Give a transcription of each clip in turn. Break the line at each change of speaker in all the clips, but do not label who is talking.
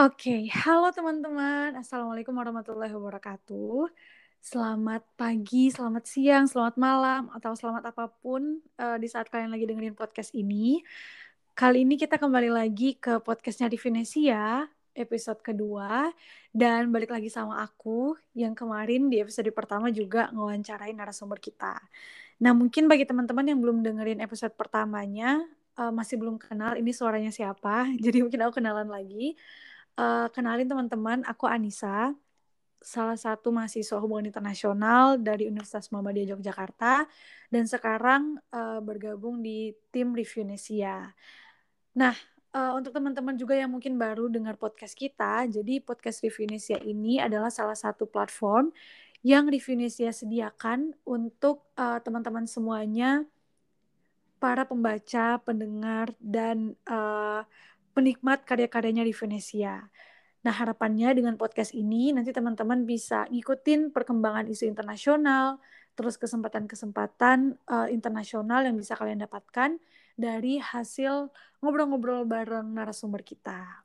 Oke, halo teman-teman. Assalamualaikum warahmatullahi wabarakatuh. Selamat pagi, selamat siang, selamat malam, atau selamat apa pun uh, di saat kalian lagi dengerin podcast ini. Kali ini kita kembali lagi ke podcastnya di Venesia, episode kedua. Dan balik lagi sama aku, yang kemarin di episode pertama juga ngewawancarain narasumber kita. Nah, mungkin bagi teman-teman yang belum dengerin episode pertamanya, uh, masih belum kenal ini suaranya siapa, jadi mungkin aku kenalan lagi. Uh, kenalin teman-teman, aku Anissa, salah satu mahasiswa hubungan internasional dari Universitas Muhammadiyah Yogyakarta, dan sekarang uh, bergabung di tim Reviewnesia. Nah, uh, untuk teman-teman juga yang mungkin baru dengar podcast kita, jadi podcast Reviewnesia ini adalah salah satu platform yang Reviewnesia sediakan untuk uh, teman-teman semuanya, para pembaca, pendengar, dan uh, penikmat karya-karyanya di Venesia. Nah, harapannya dengan podcast ini nanti teman-teman bisa ngikutin perkembangan isu internasional, terus kesempatan-kesempatan uh, internasional yang bisa kalian dapatkan dari hasil ngobrol-ngobrol bareng narasumber kita.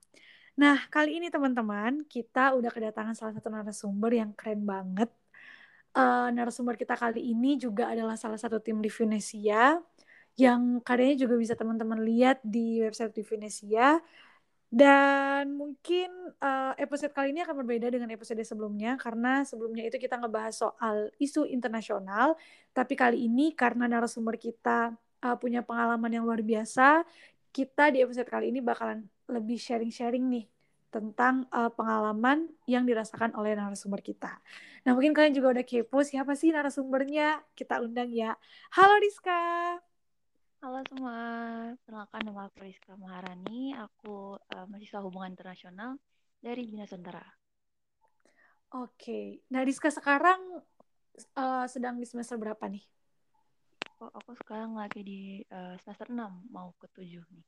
Nah, kali ini teman-teman, kita udah kedatangan salah satu narasumber yang keren banget. Uh, narasumber kita kali ini juga adalah salah satu tim di Venesia yang karyanya juga bisa teman-teman lihat di website di Venesia. Dan mungkin uh, episode kali ini akan berbeda dengan episode sebelumnya karena sebelumnya itu kita ngebahas soal isu internasional, tapi kali ini karena narasumber kita uh, punya pengalaman yang luar biasa, kita di episode kali ini bakalan lebih sharing-sharing nih tentang uh, pengalaman yang dirasakan oleh narasumber kita. Nah, mungkin kalian juga udah kepo siapa sih narasumbernya? Kita undang ya. Halo Rizka.
Halo semua, perkenalkan nama aku Rizka Maharani, aku uh, mahasiswa hubungan internasional dari Bina Sentara.
Oke, nah Rizka sekarang uh, sedang di semester berapa nih?
Oh, aku sekarang lagi di uh, semester 6, mau ke 7 nih.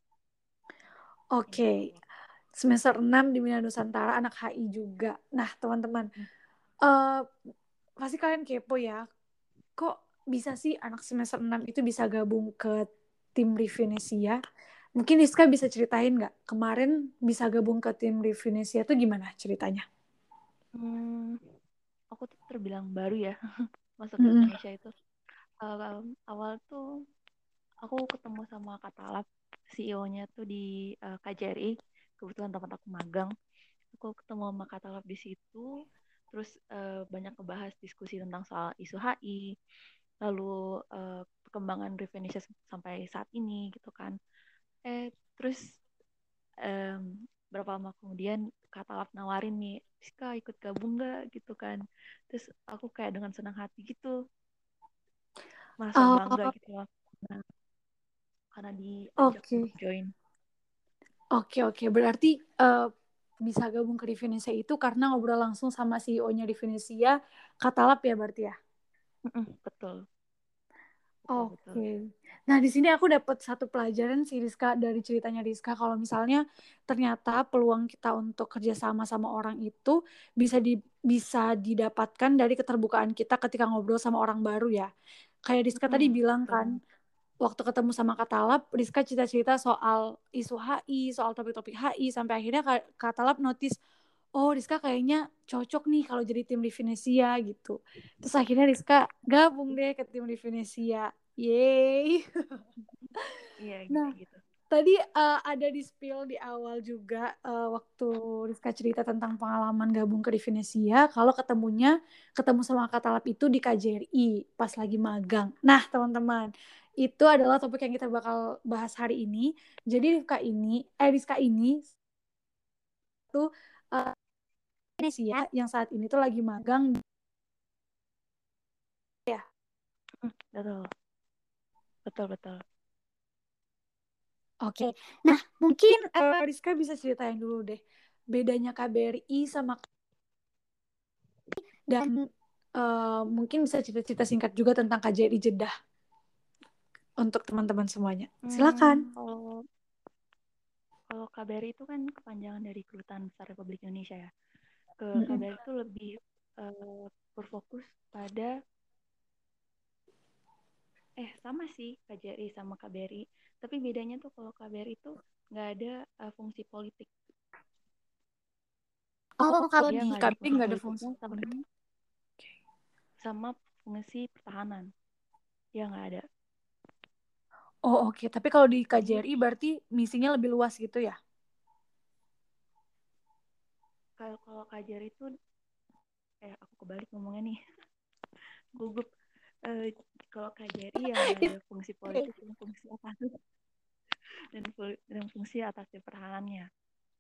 Oke, semester 6 di Bina Nusantara, anak HI juga. Nah teman-teman, uh, pasti kalian kepo ya, kok bisa sih anak semester 6 itu bisa gabung ke tim Revinesia. Mungkin Rizka bisa ceritain nggak kemarin bisa gabung ke tim Revinesia itu gimana ceritanya?
Hmm, aku tuh terbilang baru ya masuk ke mm. Indonesia itu. Uh, awal tuh aku ketemu sama Katalap CEO-nya tuh di uh, eh, KJRI kebetulan tempat aku magang. Aku ketemu sama Katalap di situ, terus uh, banyak ngebahas diskusi tentang soal isu HI, lalu uh, perkembangan Revenesia sampai saat ini gitu kan. Eh terus um, berapa lama kemudian Katalap nawarin nih Rizka ikut gabung nggak? Gitu kan. Terus aku kayak dengan senang hati gitu. Merasa oh. bangga gitu loh. Nah, karena di
okay.
join.
Oke okay, oke. Okay. berarti uh, bisa gabung ke Revenesia itu karena ngobrol langsung sama CEO-nya Revenesia Katalap ya berarti ya
betul.
Oke. Okay. Nah, di sini aku dapat satu pelajaran sih Rizka dari ceritanya Rizka kalau misalnya ternyata peluang kita untuk kerjasama sama orang itu bisa di bisa didapatkan dari keterbukaan kita ketika ngobrol sama orang baru ya. Kayak Rizka hmm, tadi bilang kan waktu ketemu sama Katalap, Rizka cerita-cerita soal isu HI, soal topik-topik HI sampai akhirnya Katalap notice oh Rizka kayaknya cocok nih kalau jadi tim di Venesia gitu. Terus akhirnya Rizka gabung deh ke tim di Venesia. Yeay.
Iya gitu, nah, gitu.
Tadi uh, ada di spill di awal juga uh, waktu Rizka cerita tentang pengalaman gabung ke Venesia kalau ketemunya ketemu sama Katalap itu di KJRI pas lagi magang. Nah, teman-teman, itu adalah topik yang kita bakal bahas hari ini. Jadi Rizka ini, eh Rizka ini tuh uh, Indonesia yang saat ini tuh lagi magang ya
hmm, betul. Betul betul.
Oke. Nah mungkin uh, Rizka bisa ceritain dulu deh bedanya KBRI sama dan uh, mungkin bisa cerita-cerita singkat juga tentang KJRI Jeddah untuk teman-teman semuanya. Silakan. hmm,
kalau kalau KBRI itu kan kepanjangan dari Kedutaan Besar Republik Indonesia ya ke KBRI itu lebih uh, berfokus pada eh sama sih KJRI sama KBRI tapi bedanya tuh kalau KBRI itu nggak ada uh, fungsi politik
Oh, kalau
dia
di Karping nggak ada fungsi
sama,
politik.
sama fungsi pertahanan. Dia nggak ada.
Oh, oke. Tapi kalau di KJRI berarti misinya lebih luas gitu ya?
Kalau kalau KJRI itu eh aku kebalik ngomongnya nih. Gugup. Eh, kalau KJRI ya ada fungsi politik dan fungsi apa dan, dan fungsi atas pertahanannya.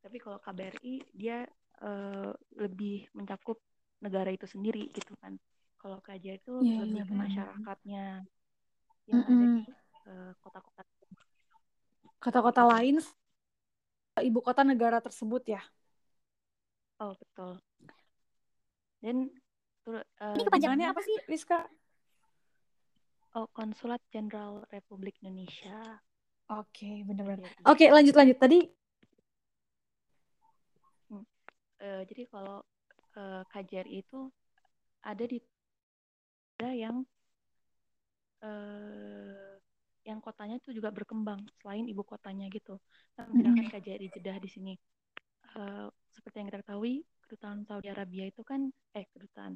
Tapi kalau KBRI dia eh, lebih mencakup negara itu sendiri gitu kan. Kalau KJRI itu
Iya,
lebih
iya,
ke masyarakatnya yang ada
Mm-mm.
di eh, kota-kota.
Kota-kota lain ibu kota negara tersebut ya.
Oh betul. Dan eh,
Ini kepanjangannya apa sih, Rizka?
Oh Konsulat Jenderal Republik Indonesia.
Oke, benar-benar.
KJRI.
Oke, lanjut lanjut. Tadi
Eh, jadi kalau eh, KJRI itu ada di ada yang eh, yang kotanya itu juga berkembang selain ibu kotanya gitu. Nah, misalkan KJRI Jeddah di sini. Eh, seperti yang kita ketahui, kedutaan Saudi Arabia itu kan eh kedutaan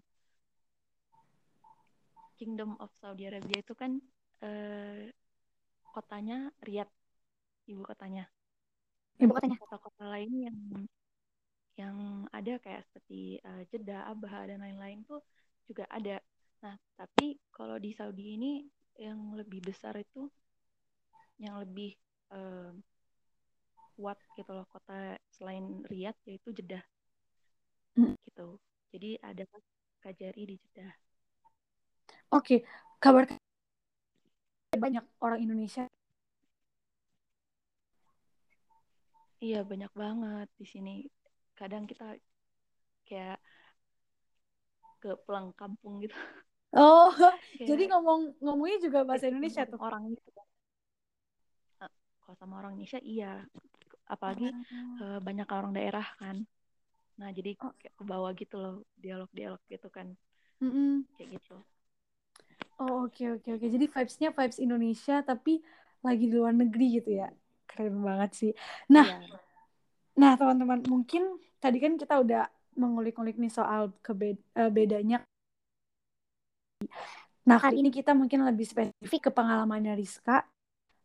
Kingdom of Saudi Arabia itu kan eh, kotanya Riyadh, ibu kotanya.
ibu kotanya.
Kota-kota lain yang yang ada kayak seperti eh, Jeddah, Abha dan lain-lain tuh juga ada. Nah, tapi kalau di Saudi ini yang lebih besar itu yang lebih eh, kuat gitu loh kota selain Riyadh yaitu Jeddah.
Hmm.
Gitu. Jadi ada KJRI di Jeddah.
Oke, kabar banyak orang Indonesia.
Iya, banyak banget di sini. Kadang kita kayak ke pulang kampung gitu.
Oh,
Kayak
jadi ngomong ngomongnya juga bahasa Indonesia tuh.
orang gitu. Kalau sama orang Indonesia iya. Apalagi eh, banyak orang daerah kan. Nah, jadi
Oh.
kayak ke bawah gitu loh, dialog-dialog gitu kan.
Mm-mm.
Kayak gitu.
Oh, oke oke oke. Jadi vibes-nya vibes Indonesia tapi lagi di luar negeri gitu ya. Keren banget sih. Nah,
Iya.
Nah, teman-teman, mungkin tadi kan kita udah mengulik-ngulik nih soal kebe- eh, bedanya. Nah, kali ini kita mungkin lebih spesifik ke pengalamannya Rizka.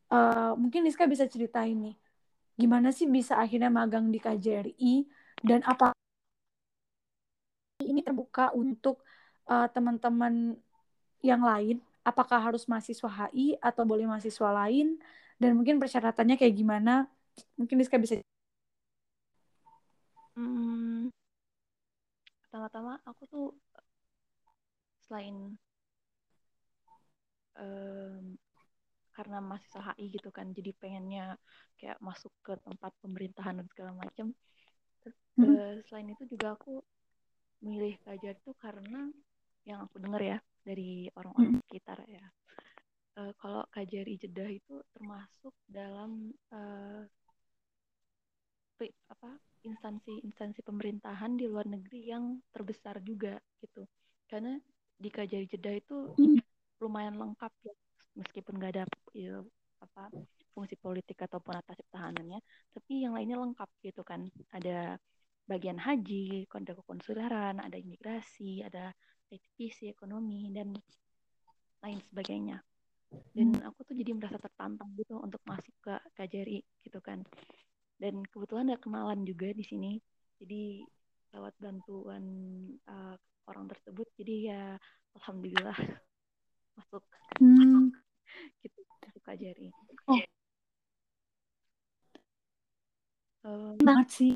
Eh, mungkin Rizka bisa ceritain nih, gimana sih bisa akhirnya magang di KJRI dan apa ini terbuka untuk eh, teman-teman yang lain? Apakah harus mahasiswa HI atau boleh mahasiswa lain? Dan mungkin persyaratannya kayak gimana? Mungkin Rizka bisa.
Hmm, pertama-tama aku tuh selain em, karena mahasiswa HI gitu kan, jadi pengennya kayak masuk ke tempat pemerintahan dan segala macam. Terus,
Mm-mm.
eh, selain itu juga aku milih KJR itu karena yang aku dengar ya dari orang-orang sekitar ya. Eh, kalau KJRI Jeddah itu termasuk dalam pri- apa instansi-instansi pemerintahan di luar negeri yang terbesar juga gitu. Karena di KJRI Jeddah itu lumayan lengkap ya, meskipun nggak ada ya, apa fungsi politik ataupun atas pertahanannya, tapi yang lainnya lengkap gitu kan. Ada bagian haji, kode konsularan, ada imigrasi, ada divisi ekonomi dan lain sebagainya. Dan aku tuh jadi merasa tertantang gitu untuk masuk ke KJRI gitu kan. Dan kebetulan ada kenalan juga di sini. Jadi lewat bantuan uh, orang tersebut, jadi ya alhamdulillah masuk
Hmm.
Gitu masuk KJRI.
Oh.
Um,
banget sih.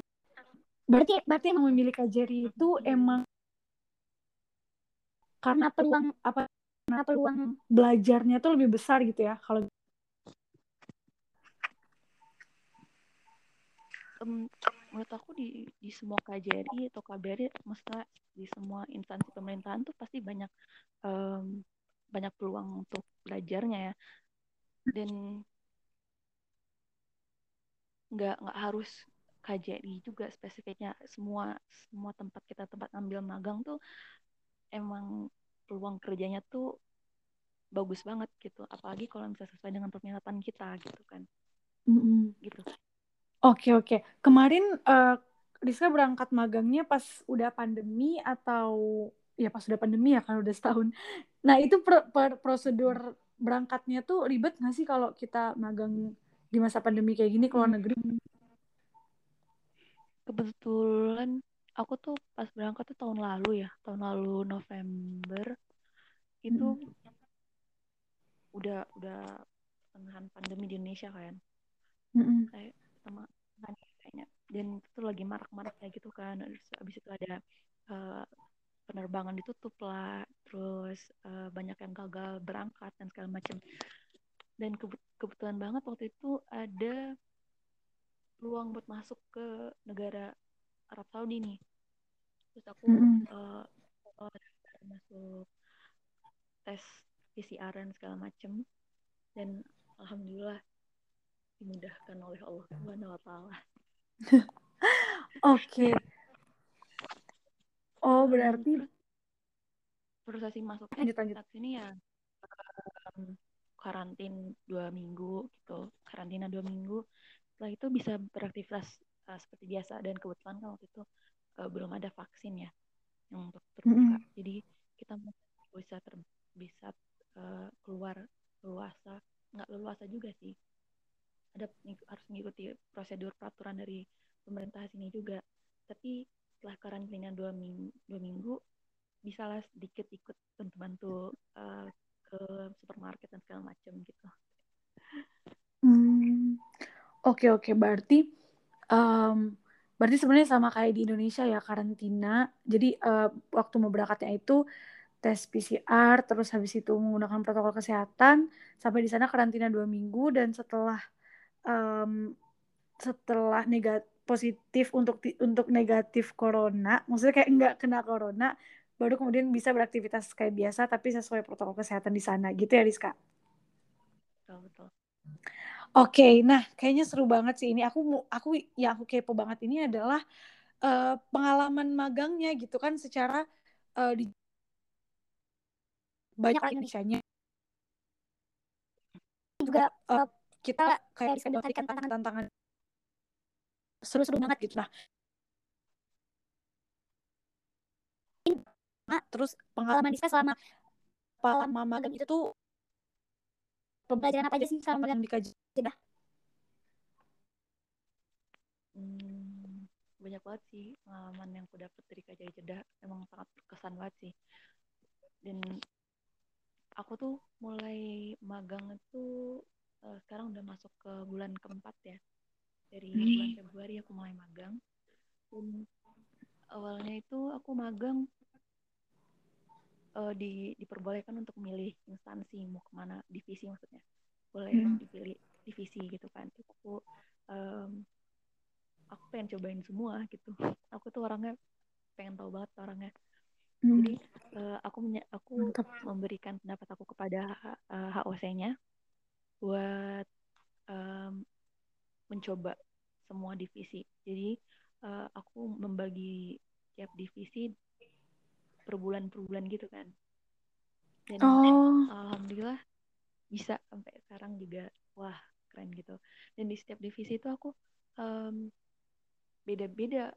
Berarti berarti yang memilih KJRI itu emang karena peluang apa karena peluang belajarnya tuh lebih besar gitu ya kalau
em, menurut aku di di semua KJRI atau KBRI, maksudnya di semua instansi pemerintahan tuh pasti banyak em, banyak peluang untuk belajarnya ya. Dan nggak nggak harus KJRI juga spesifiknya semua semua tempat kita tempat ngambil magang tuh emang peluang kerjanya tuh bagus banget gitu apalagi kalau misalnya sesuai dengan peminatan kita gitu kan
Mm-mm.
gitu
Oke oke. Kemarin eh, Rizka berangkat magangnya pas udah pandemi atau ya pas udah pandemi ya kan udah setahun. Nah itu per, per, prosedur berangkatnya tuh ribet nggak sih kalau kita magang di masa pandemi kayak gini ke luar negeri?
Kebetulan aku tuh pas berangkat tuh tahun lalu ya, tahun lalu November itu mm -hmm. udah udah pertengahan pandemi di Indonesia kan.
Mm -hmm.
Kayak sama kayaknya dan itu lagi marak-marak kayak gitu kan terus abis itu ada uh, penerbangan ditutup lah terus uh, banyak yang gagal berangkat dan segala macam dan ke kebetulan banget waktu itu ada peluang buat masuk ke negara Arab Saudi nih terus aku mm -hmm. uh, masuk tes PCR dan segala macam dan alhamdulillah dimudahkan oleh Allah Subhanahu wa taala.
Oke. Berarti
proses masuk
lanjut, lanjut.
sini ya. Um, karantin dua minggu gitu karantina dua minggu. Setelah itu bisa beraktivitas uh, seperti biasa dan kebetulan kan waktu itu uh, belum ada vaksin ya yang untuk terbuka. Mm -hmm. jadi kita bisa ter bisa uh, keluar leluasa. Nggak leluasa juga sih. Ada harus mengikuti prosedur peraturan dari pemerintah sini juga. Tapi setelah karantina dua minggu, dua minggu bisa lah sedikit ikut bantu-bantu uh, ke supermarket dan segala macam gitu.
Hmm, oke okay, oke okay. berarti um, berarti sebenarnya sama kayak di Indonesia ya karantina. Jadi uh, waktu mau berangkatnya itu tes PCR, terus habis itu menggunakan protokol kesehatan, sampai di sana karantina dua minggu dan setelah um, setelah negatif positif untuk untuk negatif corona, maksudnya kayak enggak kena corona, baru kemudian bisa beraktivitas kayak biasa tapi sesuai protokol kesehatan di sana, gitu ya Rizka?
Betul betul.
Oke, okay, nah kayaknya seru banget sih ini. Aku aku ya aku kepo banget ini adalah uh, pengalaman magangnya gitu kan secara uh, di banyak Indonesia-nya juga uh, kita kayak bisa mendapatkan tantangan-tantangan seru-seru banget gitu. Nah terus pengalaman Dika selama selama magang itu tuh pembelajaran apa aja sih selama yang dikaji dah?
Hmm, banyak banget sih pengalaman yang aku dapat dari Kajari Jeddah. Emang sangat berkesan banget sih. Dan aku tuh mulai magang itu uh, sekarang udah masuk ke bulan keempat ya dari hmm. bulan Februari aku mulai magang dan awalnya itu aku magang uh, di diperbolehkan untuk milih instansi mau ke mana divisi maksudnya boleh hmm. dipilih divisi gitu kan Terus aku um, aku pengen cobain semua gitu aku tuh orangnya pengen tahu banget orangnya hmm. jadi uh, aku aku Mantap. memberikan pendapat aku kepada uh, HOC-nya buat um, mencoba semua divisi. Jadi uh, aku membagi tiap divisi per bulan per bulan gitu kan. Dan oh. alhamdulillah bisa sampai sekarang juga wah keren gitu. Dan di setiap divisi itu aku um, beda-beda.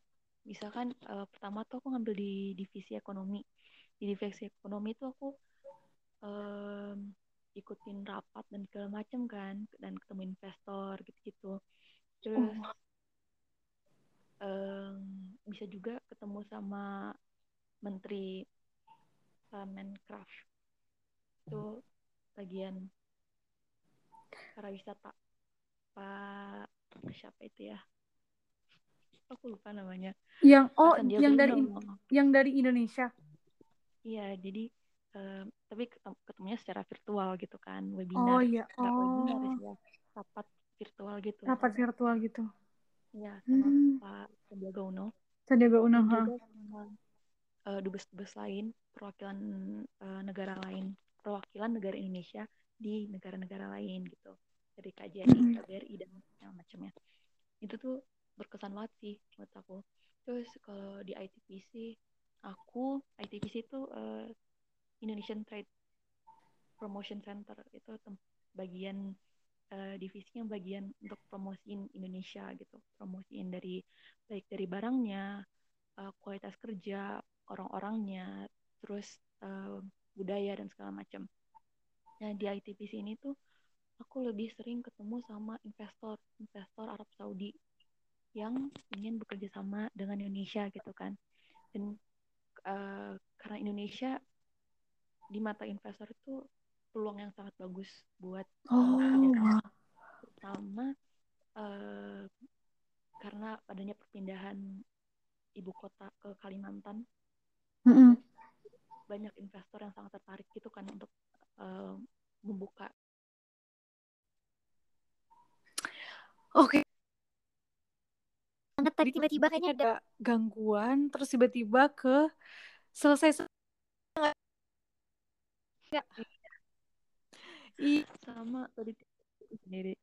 Misalkan uh, pertama tuh aku ngambil di divisi ekonomi. Di divisi ekonomi itu aku um, ikutin rapat dan segala macam kan dan ketemu investor gitu-gitu terus oh. um, bisa juga ketemu sama menteri uh, Mencraft itu bagian pariwisata Pak siapa itu ya? Aku lupa namanya.
Yang oh yang dari yang dari Indonesia.
Iya jadi uh, tapi ketemunya secara virtual gitu kan webinar.
Oh iya.
Oh. webinar ya rapat virtual gitu.
Rapat virtual gitu.
Ya sama hmm. Pak Sandiaga Uno
Sandiaga Uno
juga sama uh, dubes-dubes lain perwakilan uh, negara lain. Perwakilan negara Indonesia di negara-negara lain gitu. Dari KJRI, hmm. KBRI dan yang macamnya. Itu tuh berkesan banget sih buat aku. Terus kalau di ITPC aku ITPC itu uh, Indonesian Trade Promotion Center. Itu bagian uh, divisinya bagian untuk promosiin Indonesia gitu. Dipromosiin dari baik dari barangnya uh, kualitas kerja orang-orangnya terus uh, budaya dan segala macam. Nah di ITPC ini tuh aku lebih sering ketemu sama investor investor Arab Saudi yang ingin bekerja sama dengan Indonesia gitu kan. Dan uh, karena Indonesia di mata investor itu peluang yang sangat bagus buat
oh. uh,
terutama uh, karena adanya perpindahan ibu kota ke Kalimantan
mm -hmm.
banyak investor yang sangat tertarik gitu kan untuk uh, membuka
Oke. Okay. tadi tiba-tiba kayaknya ada gangguan, terus tiba-tiba ke selesai
ya. Iya. Sama tadi sendiri.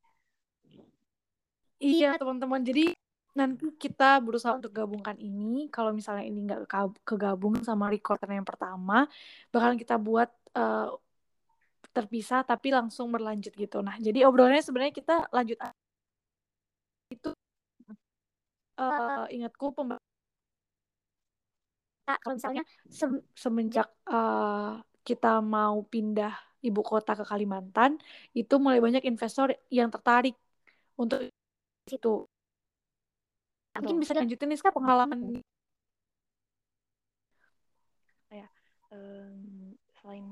Iya teman-teman, jadi nanti kita berusaha untuk gabungkan ini. Kalau misalnya ini nggak kegabung sama recorder yang pertama, bakalan kita buat uh, terpisah tapi langsung berlanjut gitu. Nah, jadi obrolannya sebenarnya kita lanjut itu uh, ingatku pembahasan kalau misalnya se semenjak uh, kita mau pindah ibu kota ke Kalimantan itu mulai banyak investor yang tertarik untuk situ. Mungkin bisa lanjutin nih pengalaman
ya um, selain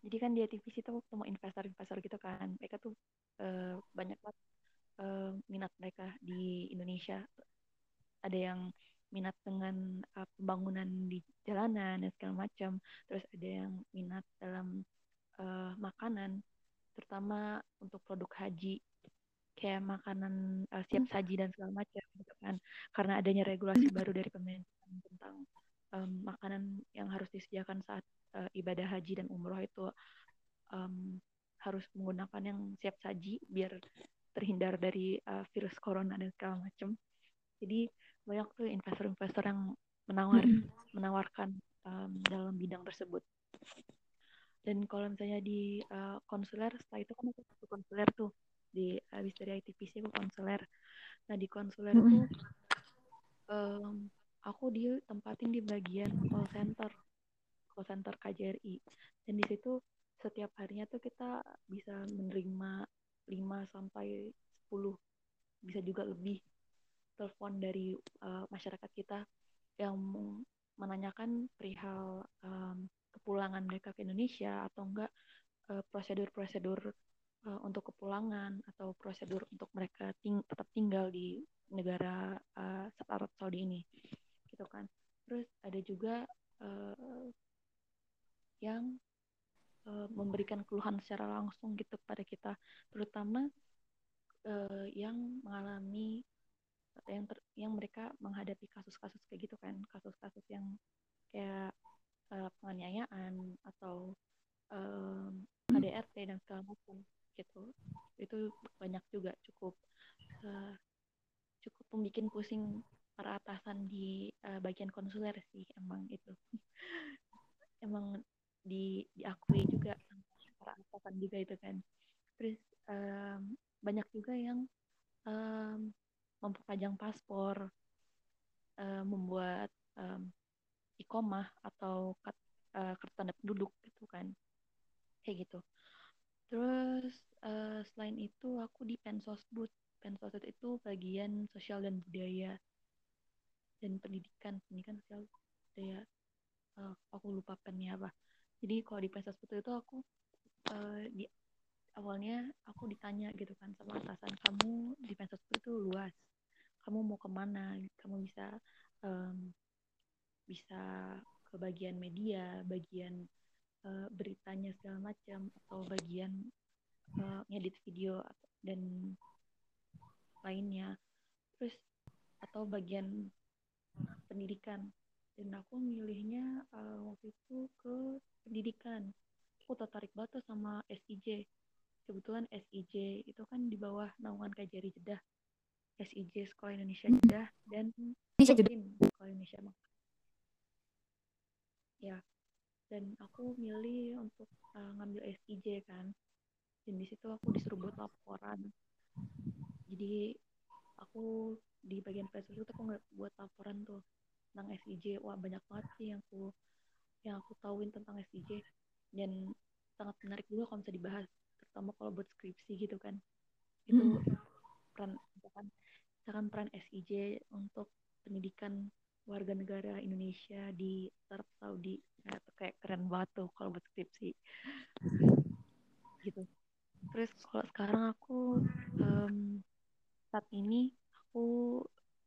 jadi kan di TVC itu ketemu investor-investor gitu kan. Mereka tuh uh, banyak banget uh, minat mereka di Indonesia. Ada yang minat dengan uh, pembangunan di jalanan dan segala macam terus ada yang minat dalam uh, makanan terutama untuk produk haji kayak makanan uh, siap hmm. saji dan segala macam gitu kan karena adanya regulasi hmm. baru dari pemerintah tentang um, makanan yang harus disediakan saat uh, ibadah haji dan umroh itu um, harus menggunakan yang siap saji biar terhindar dari uh, virus corona dan segala macam jadi banyak tuh investor-investor yang menawar mm-hmm. menawarkan um, dalam bidang tersebut dan kalau misalnya di uh, konsuler setelah itu kan aku konsuler tuh di habis dari ITPC aku konsuler nah di konsuler mm-hmm. tuh um, aku ditempatin di bagian call center call center KJRI dan di situ setiap harinya tuh kita bisa menerima 5 sampai 10 bisa juga lebih telepon dari uh, masyarakat kita yang menanyakan perihal um, kepulangan mereka ke Indonesia atau enggak uh, prosedur-prosedur uh, untuk kepulangan atau prosedur untuk mereka ting tetap tinggal di negara uh, Arab Saudi ini gitu kan. Terus ada juga uh, yang uh, memberikan keluhan secara langsung gitu kepada kita terutama uh, yang mengalami yang ter, yang mereka menghadapi kasus-kasus kayak gitu kan. Kasus-kasus yang kayak uh, penganiayaan atau um, KDRT dan segala macam gitu. Itu banyak juga cukup uh, cukup membuat pusing para atasan di uh, bagian konsuler sih emang itu. Emang di diakui juga para atasan juga itu kan terus um, banyak juga yang um, memperpanjang paspor, uh, membuat um, ikomah atau uh, kartu tanda penduduk gitu kan, kayak gitu. Terus uh, selain itu aku di Pensosbud. Pensosbud itu bagian sosial dan budaya dan pendidikan, pendidikan sosial budaya. Uh, aku lupa pennya apa. Jadi kalau di Pensosbud itu aku uh, di awalnya aku ditanya gitu kan sama atasan kamu di Pensosbud itu luas kamu mau ke mana kamu bisa um, bisa ke bagian media bagian uh, beritanya segala macam atau bagian uh, ngedit video dan lainnya. Terus atau bagian pendidikan. Dan aku milihnya uh, waktu itu ke pendidikan. Aku tertarik banget sama SIJ kebetulan SIJ itu kan di bawah naungan KJRI Jeddah. SIJ Sekolah Indonesia. Jeddah dan Indonesia Jeddah. Sekolah Indonesia Mekah. Ya, dan aku milih untuk uh, ngambil SIJ kan. Dan di situ aku disuruh buat laporan. jadi aku di bagian press itu aku nggak buat laporan tuh tentang SIJ wah banyak banget sih yang aku yang aku tahuin tentang SIJ dan sangat menarik juga kalau bisa dibahas terutama kalau buat skripsi gitu kan. Itu peran misalkan misalkan peran SIJ untuk pendidikan warga negara Indonesia di Arab Saudi. Nah, itu kayak keren banget tuh kalau buat skripsi. Gitu. Terus kalau sekarang aku um, saat ini aku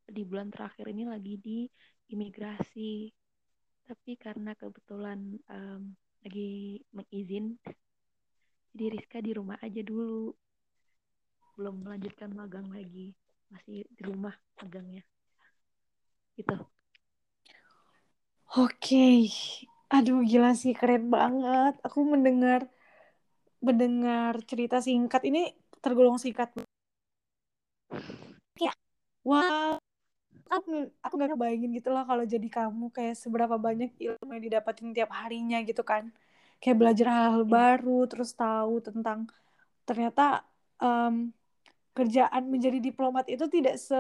di bulan terakhir ini lagi di imigrasi. Tapi karena kebetulan um, lagi mengizin jadi Rizka di rumah aja dulu. Belum melanjutkan magang lagi. Masih di rumah magangnya. Gitu
oke. Okay. aduh gila sih keren banget. Aku mendengar mendengar cerita singkat. Ini tergolong singkat. Ya. Wah. Aku aku gak kebayangin gitu loh kalau jadi kamu kayak seberapa banyak ilmu yang didapatin tiap harinya gitu kan. Kayak belajar hal-hal yeah. baru terus tahu tentang ternyata um, kerjaan menjadi diplomat itu tidak se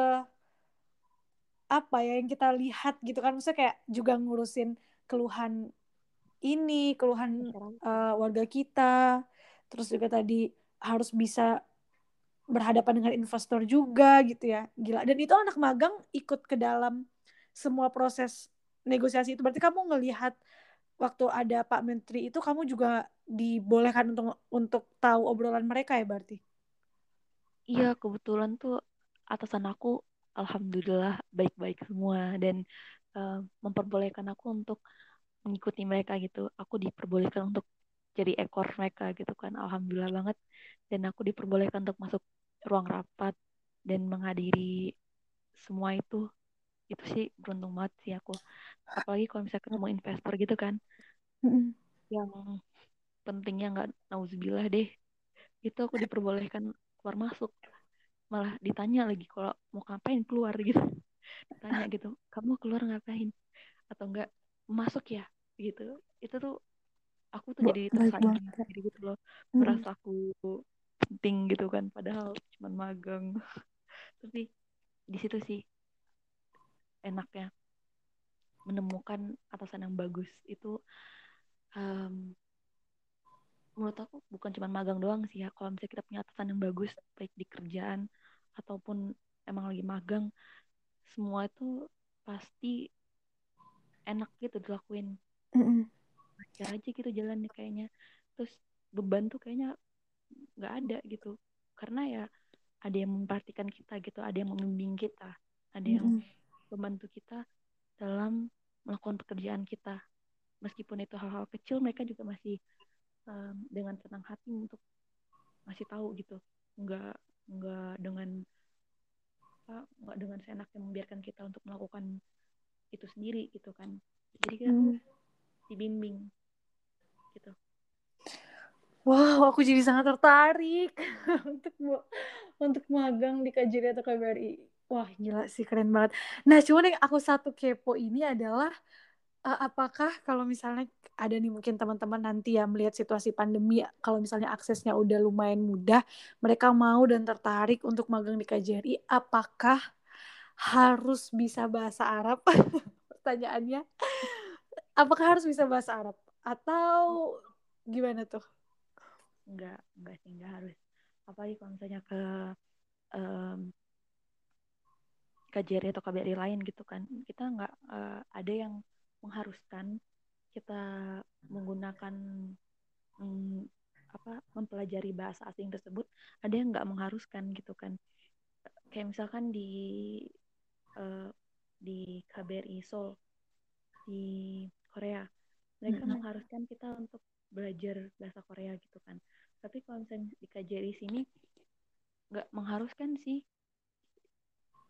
apa ya yang kita lihat gitu kan. Maksudnya kayak juga ngurusin keluhan ini keluhan uh, warga kita. Terus juga tadi harus bisa berhadapan dengan investor juga gitu ya. Gila. Dan itu anak magang ikut ke dalam semua proses negosiasi itu. Berarti kamu ngelihat waktu ada Pak Menteri itu kamu juga dibolehkan untuk untuk tahu obrolan mereka ya berarti?
Iya kebetulan tuh atasan aku alhamdulillah baik-baik semua. Dan uh, memperbolehkan aku untuk mengikuti mereka gitu. Aku diperbolehkan untuk jadi ekor mereka gitu kan. Alhamdulillah banget. Dan aku diperbolehkan untuk masuk ruang rapat dan menghadiri semua itu. Itu sih beruntung banget sih aku. Apalagi kalau misalnya ketemu investor gitu kan. Yang pentingnya nggak nauzubillah deh. Itu aku diperbolehkan keluar masuk malah ditanya lagi kalau mau ngapain keluar gitu. Ditanya gitu kamu keluar ngapain? Atau enggak masuk ya gitu. Itu tuh aku tuh jadi tersayang jadi gitu loh. Merasa aku penting gitu kan padahal cuma magang. Tapi di situ sih enaknya menemukan atasan yang bagus. Itu um, menurut aku bukan cuma magang doang sih ya. Kalau misalnya kita punya atasan yang bagus baik di kerjaan ataupun emang lagi magang semua itu pasti enak gitu dilakuin. Mm aja gitu jalannya kayaknya. Terus beban tuh kayaknya nggak ada gitu. Karena ya ada yang memperhatikan kita gitu ada yang membimbing kita ada yang mm -hmm. membantu kita dalam melakukan pekerjaan kita. Meskipun itu hal-hal kecil mereka juga masih um, dengan senang hati untuk masih tahu gitu. Nggak nggak dengan apa nggak dengan seenaknya membiarkan kita untuk melakukan itu sendiri gitu kan. Jadi kita hmm. dibimbing gitu.
Wow aku jadi sangat tertarik untuk untuk magang di KJRI atau KBRI wah gila sih keren banget. Nah cuman yang aku satu kepo ini adalah uh, apakah kalau misalnya ada nih mungkin teman-teman nanti ya melihat situasi pandemi kalau misalnya aksesnya udah lumayan mudah mereka mau dan tertarik untuk magang di KJRI apakah harus bisa bahasa Arab? Pertanyaannya apakah harus bisa bahasa Arab? Atau gimana tuh?
Enggak enggak sih enggak harus. Apalagi kalau misalnya ke um, KJRI atau KBRI lain gitu kan kita nggak uh, ada yang mengharuskan kita menggunakan hmm, apa mempelajari bahasa asing tersebut ada yang nggak mengharuskan gitu kan. Kayak misalkan di uh, di KBRI Seoul di Korea mereka -hmm. mengharuskan kita untuk belajar bahasa Korea gitu kan. Tapi kalau misalnya di KJRI sini nggak mengharuskan sih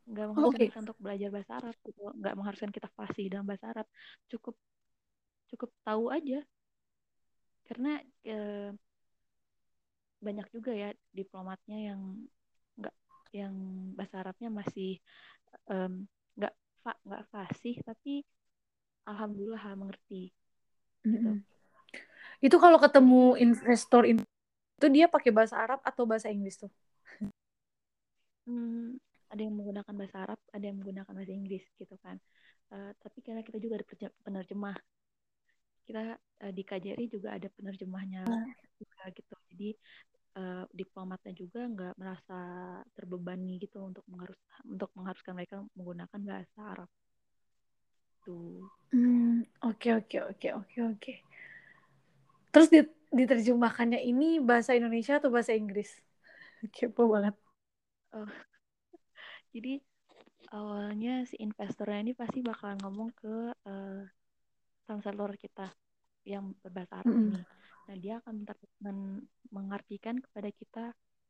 nggak mengharuskan okay. kita untuk belajar bahasa Arab gitu nggak mengharuskan kita fasih dalam bahasa Arab cukup cukup tahu aja karena e, banyak juga ya diplomatnya yang nggak yang bahasa Arabnya masih nggak um, fa, nggak fasih tapi alhamdulillah mengerti gitu. Mm -hmm.
itu kalau ketemu investor itu dia pakai bahasa Arab atau bahasa Inggris tuh
hmm, ada yang menggunakan bahasa Arab, ada yang menggunakan bahasa Inggris gitu kan. Uh, tapi karena kita juga ada penerjemah, kita uh, di KJRI juga ada penerjemahnya juga gitu. Jadi uh, diplomatnya juga nggak merasa terbebani gitu untuk mengharus untuk mengharuskan mereka menggunakan bahasa Arab.
Tuh. Hmm, oke oke oke oke oke. Terus diterjemahkannya ini bahasa Indonesia atau bahasa Inggris? Kepo banget.
Oh. Jadi awalnya si investornya ini pasti bakalan ngomong ke uh, translator kita yang berbahasa Arab mm -hmm. ini. Nah, dia akan men mengartikan kepada kita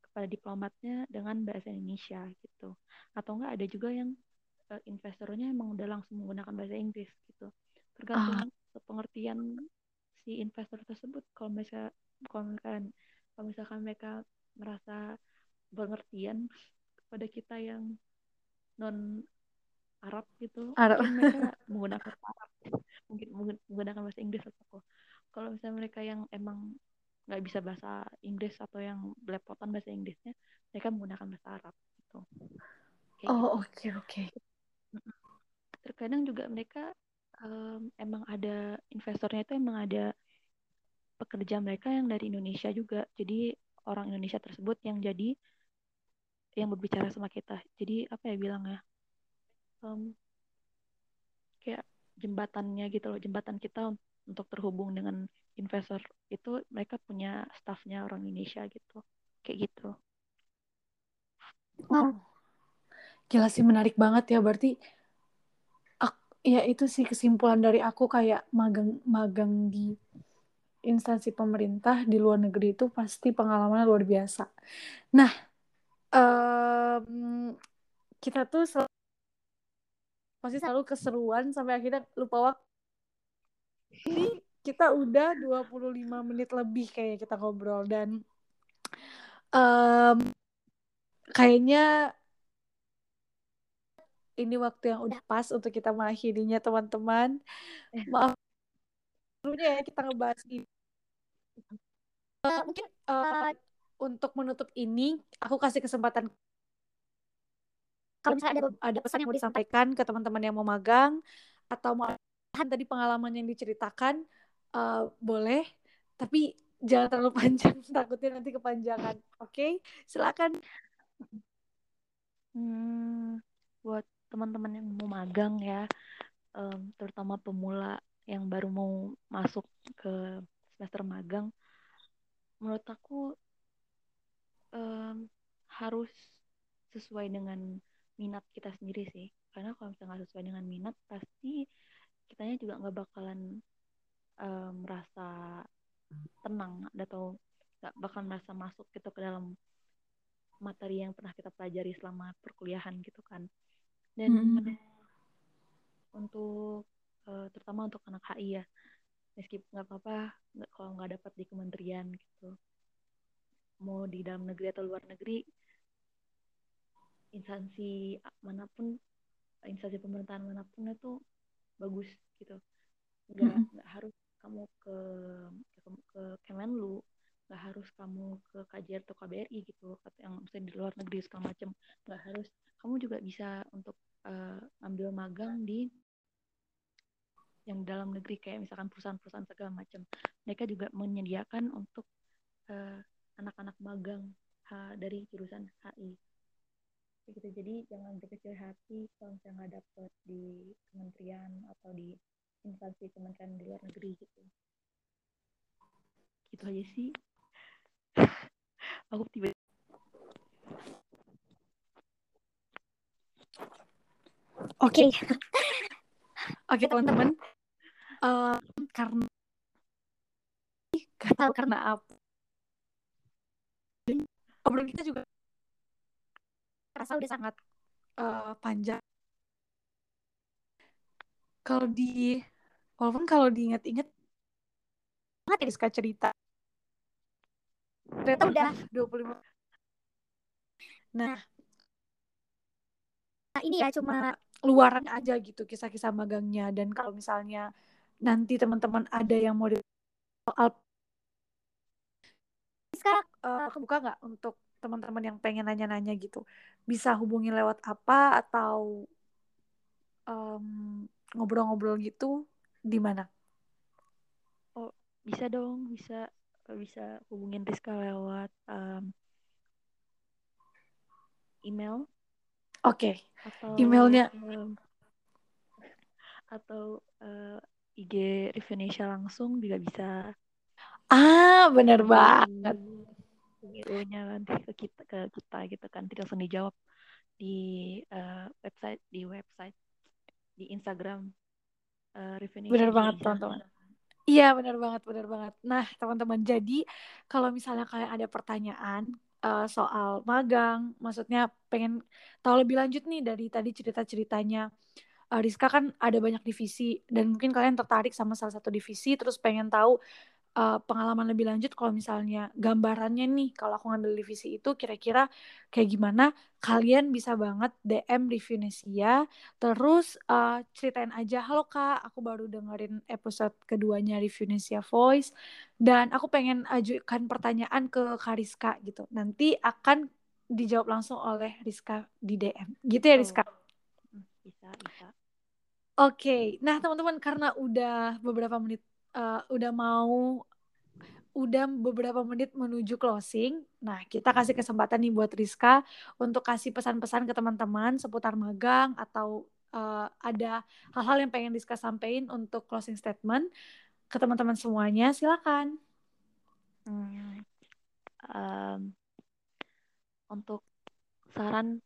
kepada diplomatnya dengan bahasa Indonesia gitu. Atau enggak ada juga yang uh, investornya emang udah langsung menggunakan bahasa Inggris gitu. Tergantung uh. pengertian si investor tersebut. Kalau misalnya kalau misalkan kalau misalkan mereka merasa pengertian kepada kita yang non Arab gitu, Arab. mungkin mereka menggunakan Arab, mungkin menggunakan bahasa Inggris atau kalau misalnya mereka yang emang nggak bisa bahasa Inggris atau yang belepotan bahasa Inggrisnya mereka menggunakan bahasa Arab gitu
Kayak oh oke gitu. oke okay, okay.
terkadang juga mereka um, emang ada investornya itu emang ada pekerja mereka yang dari Indonesia juga jadi orang Indonesia tersebut yang jadi yang berbicara sama kita. Jadi apa ya bilangnya? Um, kayak jembatannya gitu loh jembatan kita untuk terhubung dengan investor itu mereka punya staffnya orang Indonesia gitu. Kayak gitu.
Oh gila sih menarik banget ya. Berarti ya itu sih kesimpulan dari aku kayak magang magang di instansi pemerintah di luar negeri itu pasti pengalamannya luar biasa. Nah um, kita tuh sel pasti selalu keseruan sampai akhirnya lupa waktu ini kita udah 25 menit lebih kayak kita ngobrol dan um, kayaknya ini waktu yang udah pas untuk kita mengakhirinya teman-teman. Maaf dulunya ya kita ngebahas ini. Uh, mungkin uh, untuk menutup ini aku kasih kesempatan. Kalau misalnya ada ada pesan yang mau disampaikan ke teman-teman yang mau magang atau mau tadi pengalaman yang diceritakan uh, boleh. Tapi jangan terlalu panjang takutnya nanti kepanjangan. Oke okay? silakan.
Hmm, buat teman-teman yang mau magang ya um, terutama pemula yang baru mau masuk ke semester magang menurut aku um, harus sesuai dengan minat kita sendiri sih. Karena kalau misalnya nggak sesuai dengan minat pasti kitanya juga nggak bakalan uh, merasa tenang atau nggak bakal merasa masuk gitu ke dalam materi yang pernah kita pelajari selama perkuliahan gitu kan. Dan hmm. untuk uh, terutama untuk anak HI ya meskipun nggak apa-apa kalau nggak dapat di kementerian gitu mau di dalam negeri atau luar negeri instansi mana pun instansi pemerintahan mana pun itu bagus gitu. Nggak mm -hmm. harus kamu ke ke, ke Kemenlu nggak harus kamu ke KJR atau KBRI gitu yang misalnya di luar negeri segala macam. Nggak harus. Kamu juga bisa untuk uh, ambil magang di yang dalam negeri kayak misalkan perusahaan-perusahaan segala macam. Mereka juga menyediakan untuk uh, anak-anak magang uh, dari jurusan HI gitu. Jadi jangan berkecil hati kalau misalnya nggak dapet di kementerian atau di instansi kementerian di luar negeri gitu. Gitu aja sih. Aku tiba
Oke, okay. oke okay, teman-teman, uh, karena karena apa? Obrolan kita juga rasa udah sangat uh, panjang. Kalau di walaupun kalau diingat-ingat banget ya Rizka cerita. Ternyata udah 25 Nah, nah ini ya cuma luaran aja gitu kisah-kisah magangnya dan kalau misalnya nanti teman-teman ada yang mau soal sekarang uh, kebuka nggak untuk teman-teman yang pengen nanya-nanya gitu bisa hubungi lewat apa atau ngobrol-ngobrol um, gitu di mana?
Oh bisa dong bisa bisa hubungin Rizka lewat um, email.
Oke. Okay. Emailnya
um, atau uh, IG Revenesia langsung juga bisa.
Ah, bener banget.
Videonya nanti ke kita ke kita gitu kan tidak langsung dijawab di uh, website di website di Instagram uh.
Bener banget teman-teman. Iya bener banget bener banget. Nah teman-teman jadi kalau misalnya kalian ada pertanyaan uh, soal magang, maksudnya pengen tahu lebih lanjut nih dari tadi cerita-ceritanya uh, Rizka kan ada banyak divisi dan mungkin kalian tertarik sama salah satu divisi terus pengen tahu uh, pengalaman lebih lanjut kalau misalnya gambarannya nih kalau aku ngambil divisi itu kira-kira kayak gimana kalian bisa banget DM Revinesia terus uh, ceritain aja halo kak aku baru dengerin episode keduanya Revinesia Voice dan aku pengen ajukan pertanyaan ke Kariska gitu nanti akan dijawab langsung oleh Rizka di DM gitu ya Rizka
oh. bisa bisa
Oke, okay. nah teman-teman karena udah beberapa menit uh, udah mau udah beberapa menit menuju closing. Nah, kita kasih kesempatan nih buat Rizka untuk kasih pesan-pesan ke teman-teman seputar magang atau uh, ada hal-hal yang pengen Rizka sampaikan untuk closing statement ke teman-teman semuanya. Silakan.
Hmm, um, untuk saran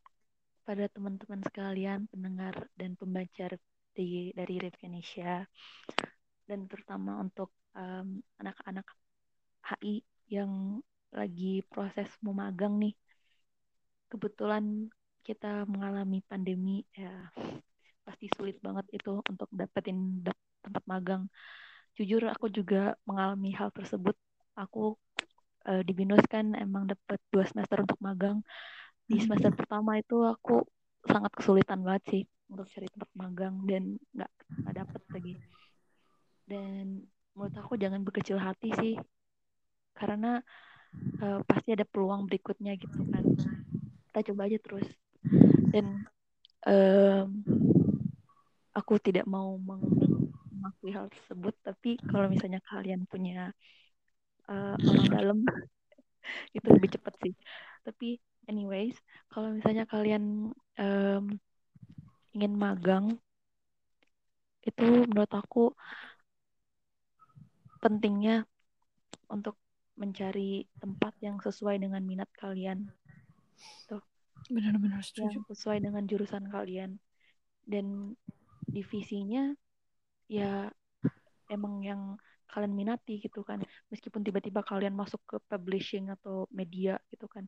pada teman-teman sekalian, pendengar dan pembaca di, dari Indonesia dan terutama untuk um, anak-anak HI yang lagi proses mau magang nih. Kebetulan kita mengalami pandemi ya pasti sulit banget itu untuk dapetin tempat magang. Jujur aku juga mengalami hal tersebut. Aku uh, di Binus kan emang dapet dua semester untuk magang. Di hmm. semester pertama itu aku sangat kesulitan banget sih untuk cari tempat magang dan nggak nggak dapet lagi dan menurut aku jangan berkecil hati sih. Karena uh, pasti ada peluang berikutnya gitu kan. Kita coba aja terus. Dan um, aku tidak mau mengakui hal tersebut. Tapi kalau misalnya kalian punya uh, orang dalam itu lebih cepat sih. Tapi anyways kalau misalnya kalian um, ingin magang itu menurut aku pentingnya untuk mencari tempat yang sesuai dengan minat kalian. Tuh.
Benar-benar setuju.
Yang sesuai dengan jurusan kalian. Dan divisinya ya emang yang kalian minati gitu kan. Meskipun tiba-tiba kalian masuk ke publishing atau media gitu kan.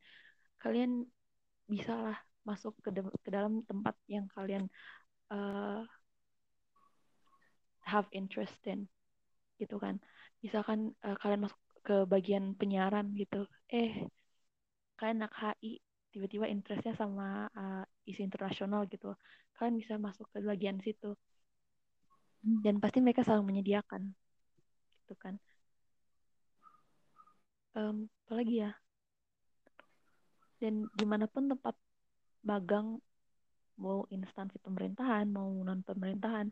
Kalian bisa lah masuk ke, ke dalam tempat yang kalian uh, have interest in gitu kan misalkan uh, kalian masuk ke bagian penyiaran gitu eh kalian anak HI tiba-tiba interestnya sama uh, isu internasional gitu. Kalian bisa masuk ke bagian situ. Hmm. dan pasti mereka selalu menyediakan gitu kan. Um, apalagi ya? Dan di mana pun tempat magang mau instansi pemerintahan mau non pemerintahan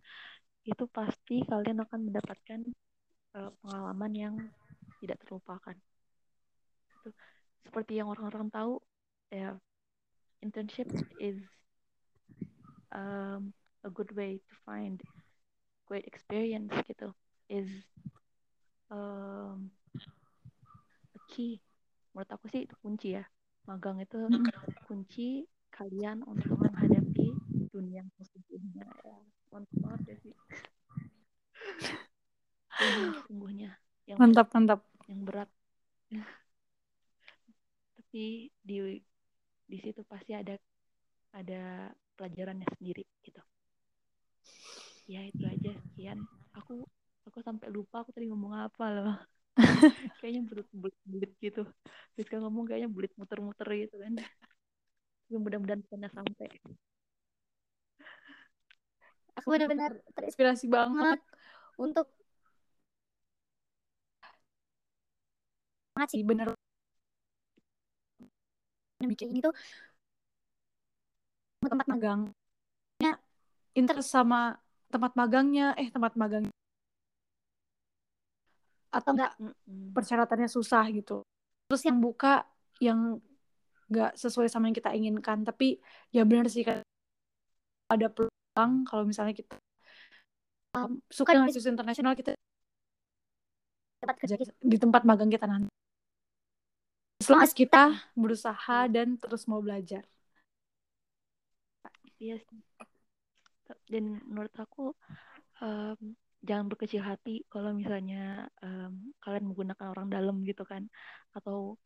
itu pasti kalian akan mendapatkan uh, pengalaman yang tidak terlupakan. Itu seperti yang orang-orang tahu, ya internship is um, a good way to find great experience gitu. Is um, a key. Menurut aku sih itu kunci ya. Magang itu kunci kalian untuk menghadapi dunia yang sesungguhnya ya mantap banget ya sih sungguhnya yang
mantap mantap.
Yang berat. Tapi di di situ pasti ada ada pelajarannya sendiri gitu. Ya itu aja. Sekian aku aku sampai lupa aku tadi ngomong apa loh. Kayaknya bulit bulit gitu. Terus ngomong kayaknya bulit muter-muter gitu kan. Mudah-mudahan pernah sampai.
Aku benar-benar terinspirasi banget untuk banget sih bener. Bikin ini tuh tempat magang interest sama tempat magangnya eh tempat magang atau enggak persyaratannya susah gitu. Terus yang buka yang nggak sesuai sama yang kita inginkan tapi ya benar sih ada peluang kalau misalnya kita um, suka dengan isu internasional kita dapat kerja di tempat magang kita nanti selama kita berusaha dan terus mau belajar.
Iya sih. Dan menurut aku um, jangan berkecil hati kalau misalnya um, kalian menggunakan orang dalam gitu kan. Atau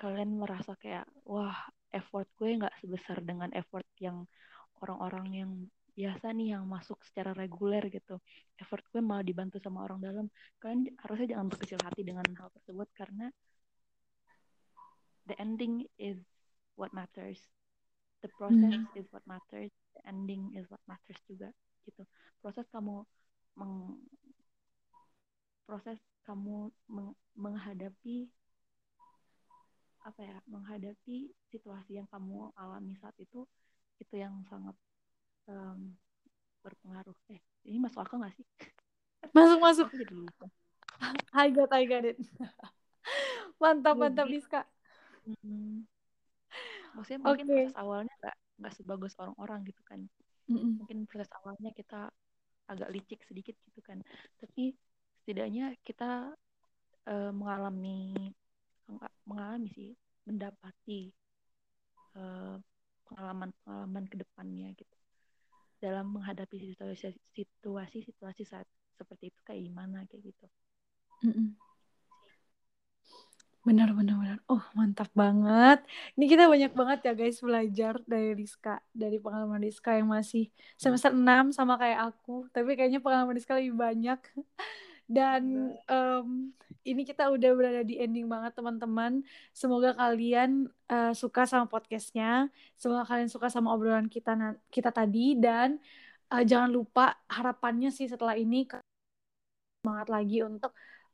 kalian merasa kayak wah effort gue nggak sebesar dengan effort yang orang-orang yang biasa nih yang masuk secara reguler gitu. Effort gue malah dibantu sama orang dalam. Kalian harusnya jangan berkecil hati dengan hal tersebut karena the ending is what matters. The process hmm. is what matters. The ending is what matters juga gitu. Proses kamu meng proses kamu meng menghadapi apa ya menghadapi situasi yang kamu alami saat itu itu yang sangat um, berpengaruh. Eh ini masuk akal gak sih?
Masuk masuk. I got I got it. Mantap mantap Rizka
hmm. maksudnya mungkin okay. proses awalnya nggak nggak sebagus orang-orang gitu kan mm -mm. mungkin proses awalnya kita agak licik sedikit gitu kan tapi setidaknya kita uh, mengalami enggak mengalami sih mendapati uh, pengalaman-pengalaman ke depannya gitu dalam menghadapi situasi-situasi saat seperti itu kayak gimana kayak gitu.
Mm -mm. Benar, benar, benar. Oh, mantap banget. Ini kita banyak banget ya guys belajar dari Rizka. Dari pengalaman Rizka yang masih semester 6 sama kayak aku. Tapi kayaknya pengalaman Rizka lebih banyak. Dan um, ini kita udah berada di ending banget teman-teman. Semoga kalian uh, suka sama podcastnya. Semoga kalian suka sama obrolan kita kita tadi. Dan uh, jangan lupa harapannya sih setelah ini semangat lagi untuk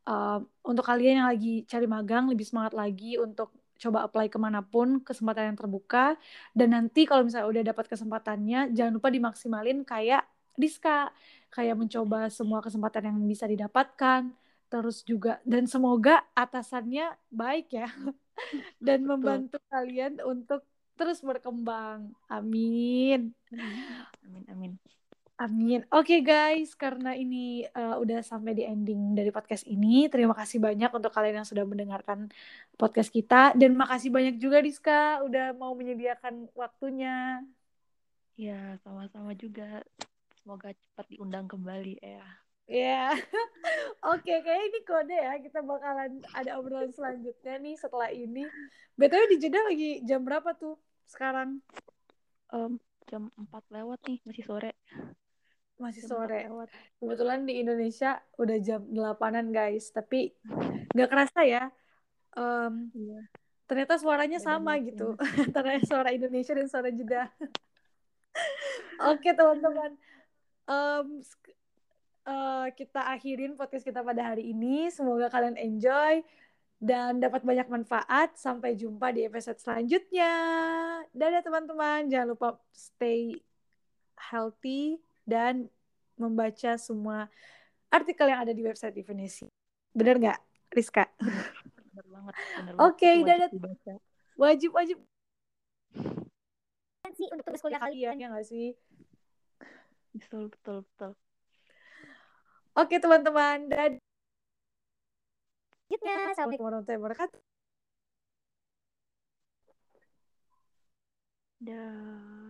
uh, untuk kalian yang lagi cari magang lebih semangat lagi untuk coba apply ke mana pun kesempatan yang terbuka. Dan nanti kalau misalnya udah dapat kesempatannya jangan lupa dimaksimalin kayak Rizka. Kayak mencoba semua kesempatan yang bisa didapatkan. Terus juga dan semoga atasannya baik ya. Dan membantu kalian untuk terus berkembang. Amin
amin amin
Amin. Oke okay, guys, karena ini uh, udah sampai di ending dari podcast ini, terima kasih banyak untuk kalian yang sudah mendengarkan podcast kita dan makasih banyak juga Diska udah mau menyediakan waktunya.
Ya, sama-sama juga. Semoga cepat diundang kembali ya.
Ya. Yeah. Oke, okay, kayak ini kode ya. Kita bakalan ada obrolan selanjutnya nih setelah ini. BTW di Jeddah lagi jam berapa tuh sekarang?
Um, jam 4 lewat nih, masih sore
masih sore. Kebetulan di Indonesia udah jam delapanan guys, tapi nggak kerasa ya. Um, iya. Ternyata suaranya Beda sama gitu, antara suara Indonesia dan suara Jeddah. Oke okay, teman-teman, um, uh, kita akhirin podcast kita pada hari ini. Semoga kalian enjoy dan dapat banyak manfaat. Sampai jumpa di episode selanjutnya. Dadah teman-teman, jangan lupa stay healthy dan membaca semua artikel yang ada di website definisi. Bener nggak, Rizka?
Bener banget.
Oke, okay, dadat. Wajib, wajib. sih untuk tugas kuliah kalian, ya nggak sih?
Betul, betul, betul.
Oke, teman-teman. Dan Assalamualaikum warahmatullahi wabarakatuh.
Dah.